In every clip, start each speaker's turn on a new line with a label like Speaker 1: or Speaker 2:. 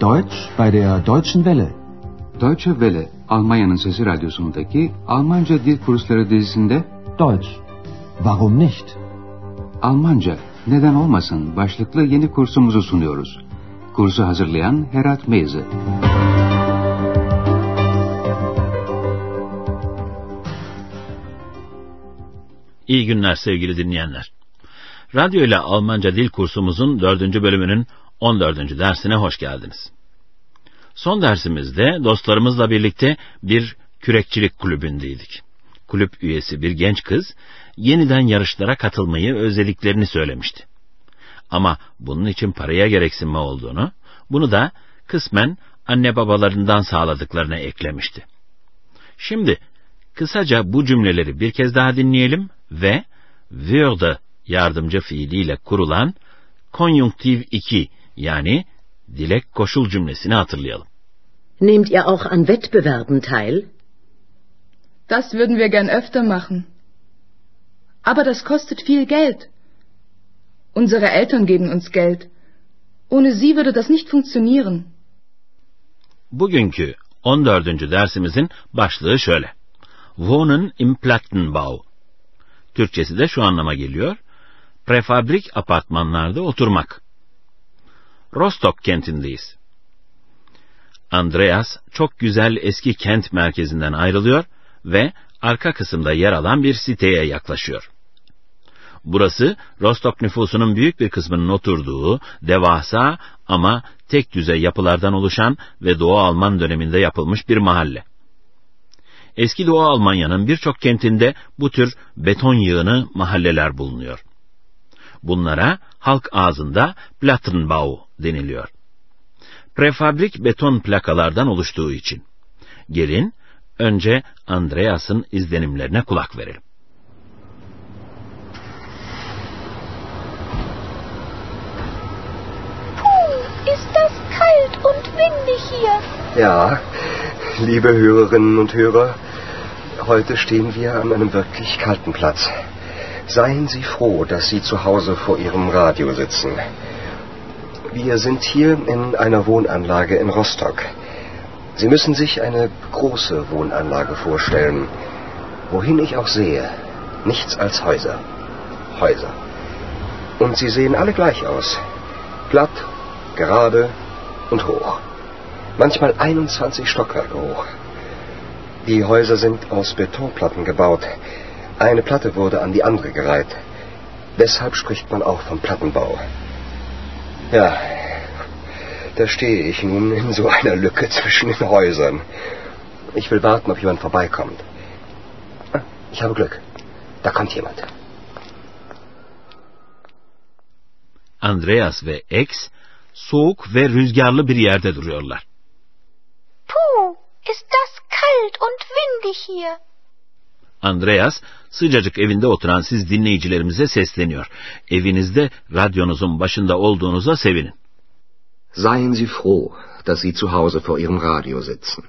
Speaker 1: Deutsch bei der Deutschen Welle.
Speaker 2: Deutsche Welle, Almanya'nın Sesi Radyosu'ndaki Almanca Dil Kursları dizisinde
Speaker 1: Deutsch. Warum nicht?
Speaker 2: Almanca, neden olmasın başlıklı yeni kursumuzu sunuyoruz. Kursu hazırlayan Herat Meyze.
Speaker 3: İyi günler sevgili dinleyenler. Radyo ile Almanca dil kursumuzun dördüncü bölümünün 14. dersine hoş geldiniz. Son dersimizde dostlarımızla birlikte bir kürekçilik kulübündeydik. Kulüp üyesi bir genç kız yeniden yarışlara katılmayı özlediklerini söylemişti. Ama bunun için paraya gereksinme olduğunu, bunu da kısmen anne babalarından sağladıklarına eklemişti. Şimdi kısaca bu cümleleri bir kez daha dinleyelim ve würde yardımcı fiiliyle kurulan konjunktiv 2 yani dilek koşul cümlesini hatırlayalım.
Speaker 4: Nehmt ihr auch an Wettbewerben teil?
Speaker 5: Das würden wir gern öfter machen. Aber das kostet viel Geld. Unsere Eltern geben uns Geld. Ohne sie würde das nicht funktionieren.
Speaker 3: Bugünkü 14. dersimizin başlığı şöyle. Wohnen im Plattenbau. Türkçesi de şu anlama geliyor. Prefabrik apartmanlarda oturmak. Rostock kentindeyiz. Andreas çok güzel eski kent merkezinden ayrılıyor ve arka kısımda yer alan bir siteye yaklaşıyor. Burası Rostock nüfusunun büyük bir kısmının oturduğu devasa ama tek düzey yapılardan oluşan ve Doğu Alman döneminde yapılmış bir mahalle. Eski Doğu Almanya'nın birçok kentinde bu tür beton yığını mahalleler bulunuyor. Bunlara halk ağzında Plattenbau deniliyor. Prefabrik beton plakalardan oluştuğu için. Gelin önce Andreas'ın izlenimlerine kulak verelim.
Speaker 6: Puh, ist das kalt und windig hier.
Speaker 7: Ja, liebe Hörerinnen und Hörer, heute stehen wir an einem wirklich kalten Platz. Seien Sie froh, dass Sie zu Hause vor Ihrem Radio sitzen. Wir sind hier in einer Wohnanlage in Rostock. Sie müssen sich eine große Wohnanlage vorstellen. Wohin ich auch sehe, nichts als Häuser. Häuser. Und sie sehen alle gleich aus. Glatt, gerade und hoch. Manchmal 21 Stockwerke hoch. Die Häuser sind aus Betonplatten gebaut. Eine Platte wurde an die andere gereiht. Deshalb spricht man auch vom Plattenbau. Ja, da stehe ich nun in so einer Lücke zwischen den Häusern. Ich will warten, ob jemand vorbeikommt. Ah, Ich habe Glück. Da kommt jemand.
Speaker 3: Andreas ve ex soğuk ve rüzgarlı bir yerde duruyorlar.
Speaker 6: Puh, ist das kalt und windig hier.
Speaker 3: Andreas sıcacık evinde oturan siz dinleyicilerimize sesleniyor. Evinizde radyonuzun başında olduğunuza sevinin.
Speaker 7: Seien Sie froh, dass Sie zu Hause vor Ihrem Radio sitzen.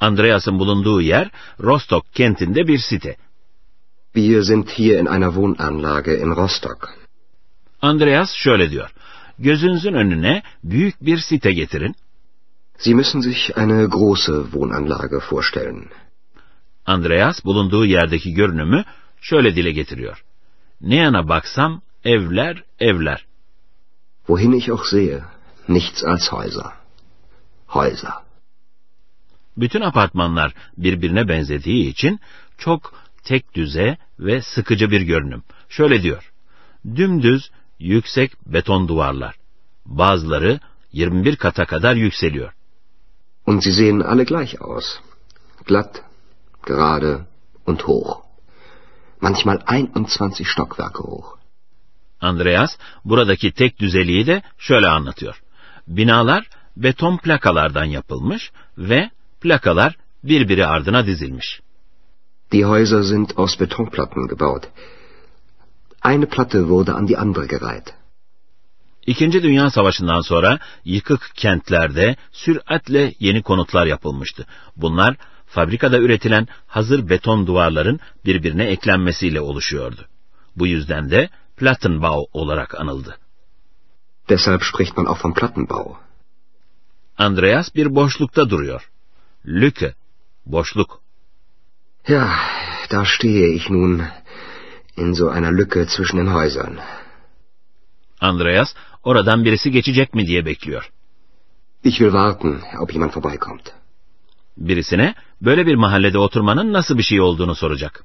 Speaker 3: Andreas'ın bulunduğu yer Rostock kentinde bir site.
Speaker 7: Wir sind hier in einer Wohnanlage in Rostock.
Speaker 3: Andreas şöyle diyor. Gözünüzün önüne büyük bir site getirin.
Speaker 7: Sie müssen sich eine große Wohnanlage vorstellen.
Speaker 3: Andreas bulunduğu yerdeki görünümü şöyle dile getiriyor. Ne yana baksam evler evler.
Speaker 7: Wohin ich auch sehe, nichts als Häuser. Häuser.
Speaker 3: Bütün apartmanlar birbirine benzediği için çok tek düze ve sıkıcı bir görünüm. Şöyle diyor. Dümdüz, yüksek beton duvarlar. Bazıları 21 kata kadar yükseliyor.
Speaker 7: Und sie sehen alle gleich aus. Glatt, gerade und hoch. Manchmal 21 Stockwerke hoch.
Speaker 3: Andreas buradaki tek düzeliği de şöyle anlatıyor. Binalar beton plakalardan yapılmış ve plakalar birbiri ardına dizilmiş.
Speaker 7: Die Häuser sind aus Betonplatten gebaut. Eine Platte wurde an die andere gereiht.
Speaker 3: İkinci Dünya Savaşı'ndan sonra yıkık kentlerde süratle yeni konutlar yapılmıştı. Bunlar fabrikada üretilen hazır beton duvarların birbirine eklenmesiyle oluşuyordu. Bu yüzden de Plattenbau olarak anıldı.
Speaker 7: Deshalb spricht man auch vom Plattenbau.
Speaker 3: Andreas bir boşlukta duruyor. Lücke, boşluk.
Speaker 7: Ja, da stehe ich nun in so einer Lücke zwischen den Häusern.
Speaker 3: Andreas oradan birisi geçecek mi diye bekliyor.
Speaker 7: Ich will warten, ob jemand vorbeikommt.
Speaker 3: Birisine böyle bir mahallede oturmanın nasıl bir şey olduğunu soracak.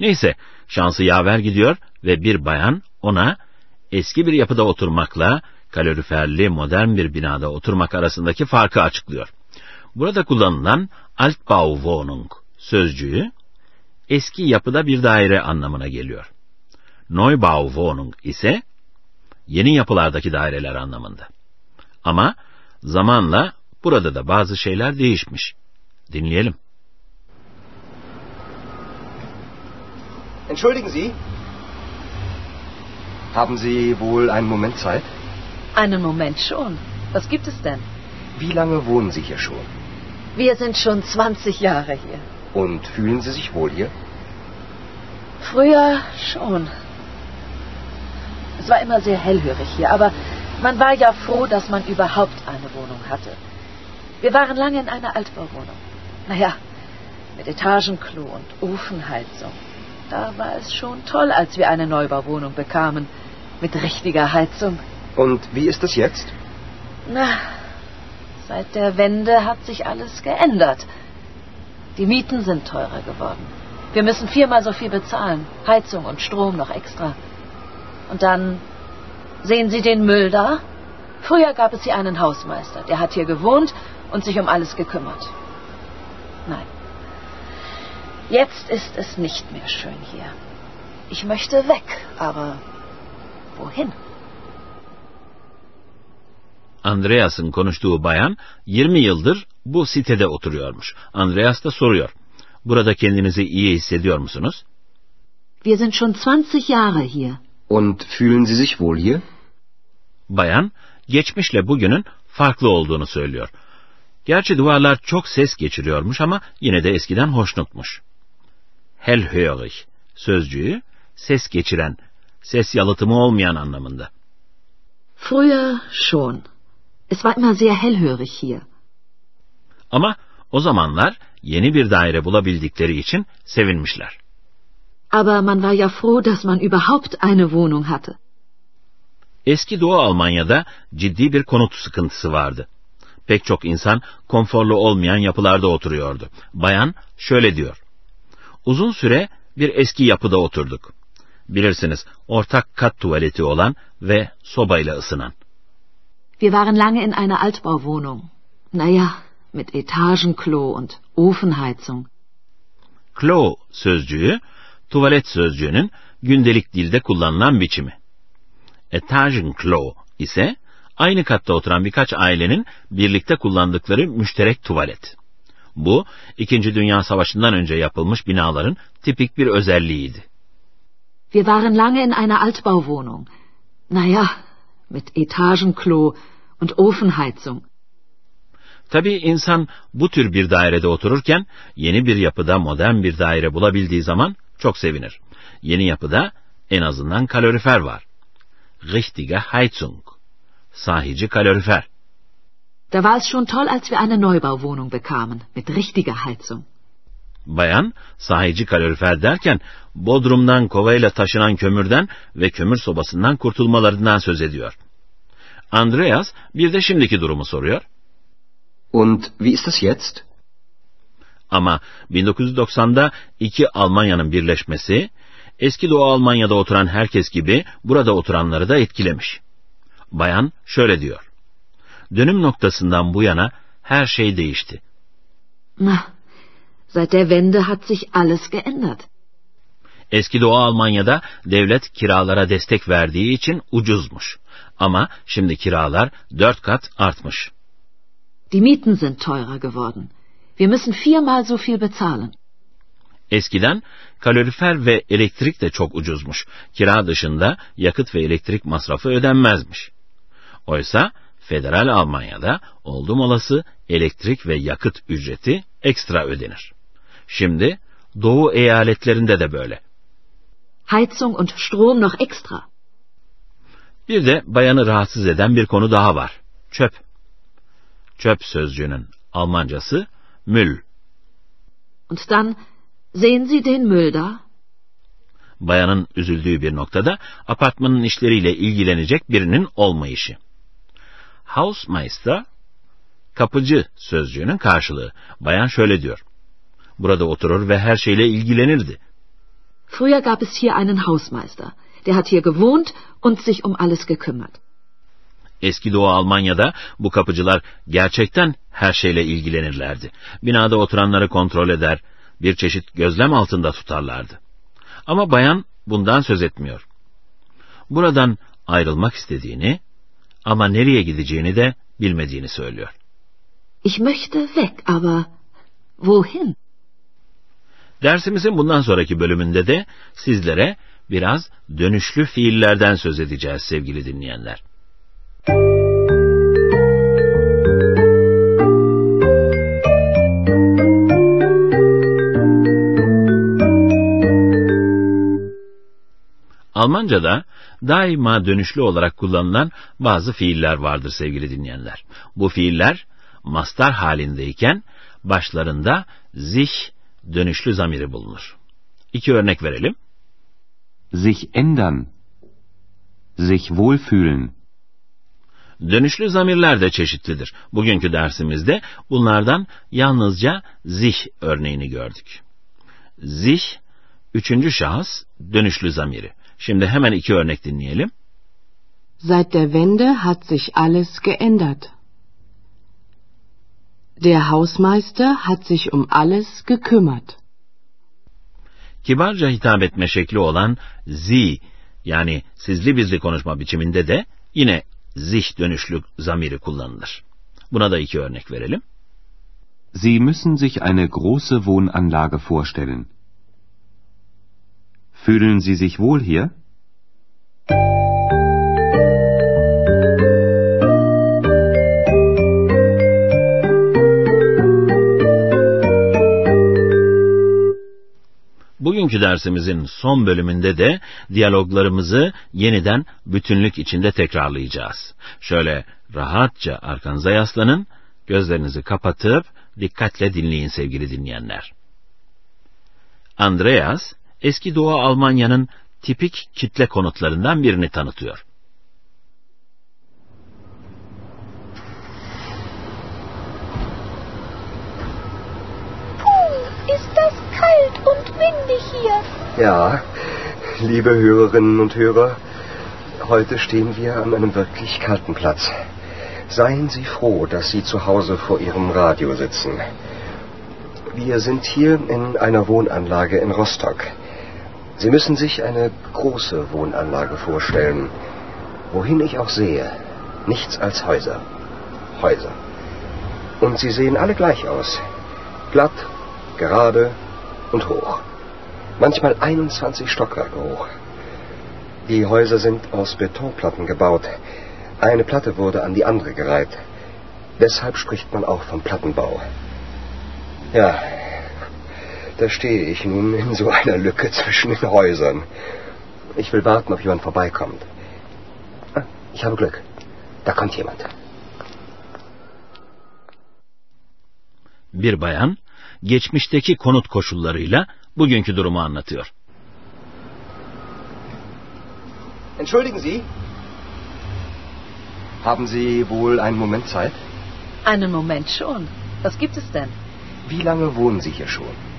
Speaker 3: Neyse, şansı yaver gidiyor ve bir bayan ona eski bir yapıda oturmakla kaloriferli modern bir binada oturmak arasındaki farkı açıklıyor. Burada kullanılan Altbauwohnung sözcüğü eski yapıda bir daire anlamına geliyor. Neubauwohnung ise yeni yapılardaki daireler anlamında. Ama zamanla burada da bazı şeyler değişmiş. Dinleyelim.
Speaker 7: Entschuldigen Sie. Haben Sie wohl einen Moment Zeit?
Speaker 8: Einen Moment schon. Was gibt es denn?
Speaker 7: Wie lange wohnen Sie hier schon?
Speaker 8: Wir sind schon 20 Jahre hier.
Speaker 7: Und fühlen Sie sich wohl hier?
Speaker 8: Früher schon. Es war immer sehr hellhörig hier, aber man war ja froh, dass man überhaupt eine Wohnung hatte. Wir waren lange in einer Altbauwohnung. Naja, mit Etagenklo und Ofenheizung. Da war es schon toll, als wir eine Neubauwohnung bekamen. Mit richtiger Heizung.
Speaker 7: Und wie ist es jetzt?
Speaker 8: Na, seit der Wende hat sich alles geändert. Die Mieten sind teurer geworden. Wir müssen viermal so viel bezahlen. Heizung und Strom noch extra. Und dann sehen Sie den Müll da? Früher gab es hier einen Hausmeister. Der hat hier gewohnt und sich um alles gekümmert. Nein. Jetzt ist es nicht mehr schön hier. Ich möchte weg, aber wohin?
Speaker 3: Andreas'ın konuştuğu bayan 20 yıldır bu sitede oturuyormuş. Andreas da soruyor. Burada kendinizi iyi hissediyor musunuz?
Speaker 4: Wir sind schon 20 Jahre hier.
Speaker 7: Und fühlen Sie sich wohl hier?
Speaker 3: Bayan, geçmişle bugünün farklı olduğunu söylüyor. Gerçi duvarlar çok ses geçiriyormuş ama yine de eskiden hoşnutmuş. Hellhörig sözcüğü ses geçiren, ses yalıtımı olmayan anlamında.
Speaker 4: Früher schon. Es war immer sehr hellhörig hier.
Speaker 3: Ama o zamanlar yeni bir daire bulabildikleri için sevinmişler.
Speaker 4: Aber man war ja froh, dass man überhaupt eine Wohnung hatte.
Speaker 3: Eski Doğu Almanya'da ciddi bir konut sıkıntısı vardı. Pek çok insan konforlu olmayan yapılarda oturuyordu. Bayan şöyle diyor. Uzun süre bir eski yapıda oturduk. Bilirsiniz ortak kat tuvaleti olan ve sobayla ısınan.
Speaker 4: Wir waren lange in einer Altbauwohnung. Naja, mit Etagenklo und Ofenheizung.
Speaker 3: Klo sözcüğü, tuvalet sözcüğünün gündelik dilde kullanılan biçimi. Etagenklo ise aynı katta oturan birkaç ailenin birlikte kullandıkları müşterek tuvalet. Bu, İkinci Dünya Savaşı'ndan önce yapılmış binaların tipik bir özelliğiydi.
Speaker 4: Wir waren lange in einer Altbauwohnung. Naja, mit Etagenklo und Ofenheizung.
Speaker 3: Tabii insan bu tür bir dairede otururken yeni bir yapıda modern bir daire bulabildiği zaman çok sevinir. Yeni yapıda en azından kalorifer var. Richtige Heizung. Sahici kalorifer.
Speaker 4: Da war es schon toll, als wir eine Neubauwohnung bekamen, mit richtiger Heizung.
Speaker 3: Bayan, sahici kalorifer derken bodrumdan kovayla taşınan kömürden ve kömür sobasından kurtulmalarından söz ediyor. Andreas bir de şimdiki durumu soruyor.
Speaker 7: Und wie ist das jetzt?
Speaker 3: Ama 1990'da iki Almanya'nın birleşmesi, eski Doğu Almanya'da oturan herkes gibi burada oturanları da etkilemiş. Bayan şöyle diyor. Dönüm noktasından bu yana her şey değişti.
Speaker 4: Na, seit der Wende hat sich alles geändert.
Speaker 3: Eski Doğu Almanya'da devlet kiralara destek verdiği için ucuzmuş. Ama şimdi kiralar dört kat artmış.
Speaker 4: Die Mieten sind teurer geworden. Wir müssen viermal so viel bezahlen.
Speaker 3: Eskiden kalorifer ve elektrik de çok ucuzmuş. Kira dışında yakıt ve elektrik masrafı ödenmezmiş. Oysa federal Almanya'da oldum olası elektrik ve yakıt ücreti ekstra ödenir. Şimdi Doğu eyaletlerinde de böyle.
Speaker 4: Heizung und Strom noch extra.
Speaker 3: Bir de bayanı rahatsız eden bir konu daha var. Çöp. Çöp sözcüğünün Almancası Müll.
Speaker 4: Und dann sehen Sie den Müll da?
Speaker 3: Bayanın üzüldüğü bir noktada apartmanın işleriyle ilgilenecek birinin olmayışı. Hausmeister, kapıcı sözcüğünün karşılığı. Bayan şöyle diyor. Burada oturur ve her şeyle ilgilenirdi.
Speaker 4: Früher gab es hier einen Hausmeister. Der hat hier gewohnt und sich um alles gekümmert.
Speaker 3: Eski Doğu Almanya'da bu kapıcılar gerçekten her şeyle ilgilenirlerdi. Binada oturanları kontrol eder, bir çeşit gözlem altında tutarlardı. Ama bayan bundan söz etmiyor. Buradan ayrılmak istediğini ama nereye gideceğini de bilmediğini söylüyor.
Speaker 4: Ich möchte weg, aber wohin?
Speaker 3: Dersimizin bundan sonraki bölümünde de sizlere biraz dönüşlü fiillerden söz edeceğiz sevgili dinleyenler. Almanca'da daima dönüşlü olarak kullanılan bazı fiiller vardır sevgili dinleyenler. Bu fiiller mastar halindeyken başlarında sich dönüşlü zamiri bulunur. İki örnek verelim.
Speaker 2: Sich ändern. Sich wohlfühlen.
Speaker 3: Dönüşlü zamirler de çeşitlidir. Bugünkü dersimizde bunlardan yalnızca sich örneğini gördük. Sich, üçüncü şahıs dönüşlü zamiri. Şimdi hemen iki örnek dinleyelim.
Speaker 9: Seit der Wende hat sich alles geändert. Der Hausmeister hat sich um alles gekümmert.
Speaker 3: Kibarca hitap etme şekli olan Sie yani sizli bizli konuşma biçiminde de yine sich dönüşlü zamiri kullanılır. Buna da iki örnek verelim.
Speaker 2: Sie müssen sich eine große Wohnanlage vorstellen. Fühlen Sie sich wohl hier?
Speaker 3: Bugünkü dersimizin son bölümünde de diyaloglarımızı yeniden bütünlük içinde tekrarlayacağız. Şöyle rahatça arkanıza yaslanın, gözlerinizi kapatıp dikkatle dinleyin sevgili dinleyenler. Andreas, eski Doğu Almanya'nın tipik kitle konutlarından birini tanıtıyor.
Speaker 6: Puh, ist das kalt und windig hier.
Speaker 7: Ja, liebe Hörerinnen und Hörer, heute stehen wir an einem wirklich kalten Platz. Seien Sie froh, dass Sie zu Hause vor Ihrem Radio sitzen. Wir sind hier in einer Wohnanlage in Rostock. Sie müssen sich eine große Wohnanlage vorstellen. Wohin ich auch sehe, nichts als Häuser. Häuser. Und sie sehen alle gleich aus. Glatt, gerade und hoch. Manchmal 21 Stockwerke hoch. Die Häuser sind aus Betonplatten gebaut. Eine Platte wurde an die andere gereiht. Deshalb spricht man auch vom Plattenbau. Ja, da stehe ich nun in so einer Lücke zwischen den Häusern. Ich will warten, ob jemand vorbeikommt. Ah, ich habe Glück. Da kommt jemand.
Speaker 3: Bir bayan, geçmişteki konut koşullarıyla bugünkü durumu anlatıyor.
Speaker 7: Entschuldigen Sie. Haben Sie wohl einen Moment Zeit?
Speaker 8: Einen Moment schon. Was gibt es denn?
Speaker 7: Wie lange wohnen Sie hier schon?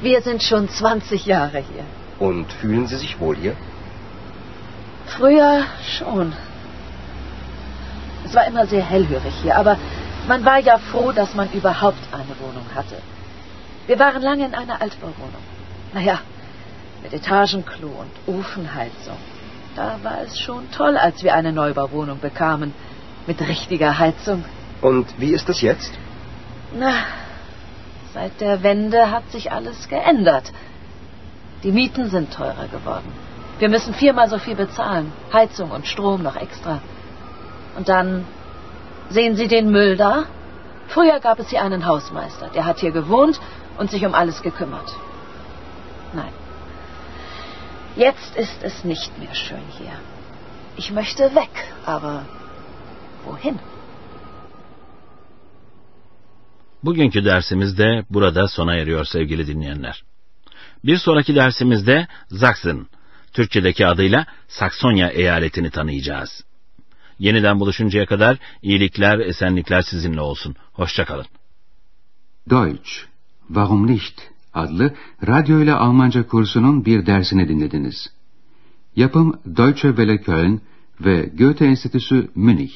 Speaker 8: Wir sind schon 20 Jahre hier.
Speaker 7: Und fühlen Sie sich wohl hier?
Speaker 8: Früher schon. Es war immer sehr hellhörig hier, aber man war ja froh, dass man überhaupt eine Wohnung hatte. Wir waren lange in einer Altbauwohnung. Naja, mit Etagenklo und Ofenheizung. Da war es schon toll, als wir eine Neubauwohnung bekamen. Mit richtiger Heizung.
Speaker 7: Und wie ist es jetzt?
Speaker 8: Na, seit der Wende hat sich alles geändert. Die Mieten sind teurer geworden. Wir müssen viermal so viel bezahlen. Heizung und Strom noch extra. Und dann sehen Sie den Müll da? Früher gab es hier einen Hausmeister. Der hat hier gewohnt und sich um alles gekümmert. Nein. Jetzt ist es nicht mehr schön hier. Ich möchte weg, aber wohin?
Speaker 3: Bugünkü dersimiz de burada sona eriyor sevgili dinleyenler. Bir sonraki dersimizde Sachsen, Türkçedeki adıyla Saksonya eyaletini tanıyacağız. Yeniden buluşuncaya kadar iyilikler, esenlikler sizinle olsun. Hoşçakalın.
Speaker 2: Deutsch, Warum nicht? adlı radyo ile Almanca kursunun bir dersini dinlediniz. Yapım Deutsche Welle Köln ve Goethe Enstitüsü Münih.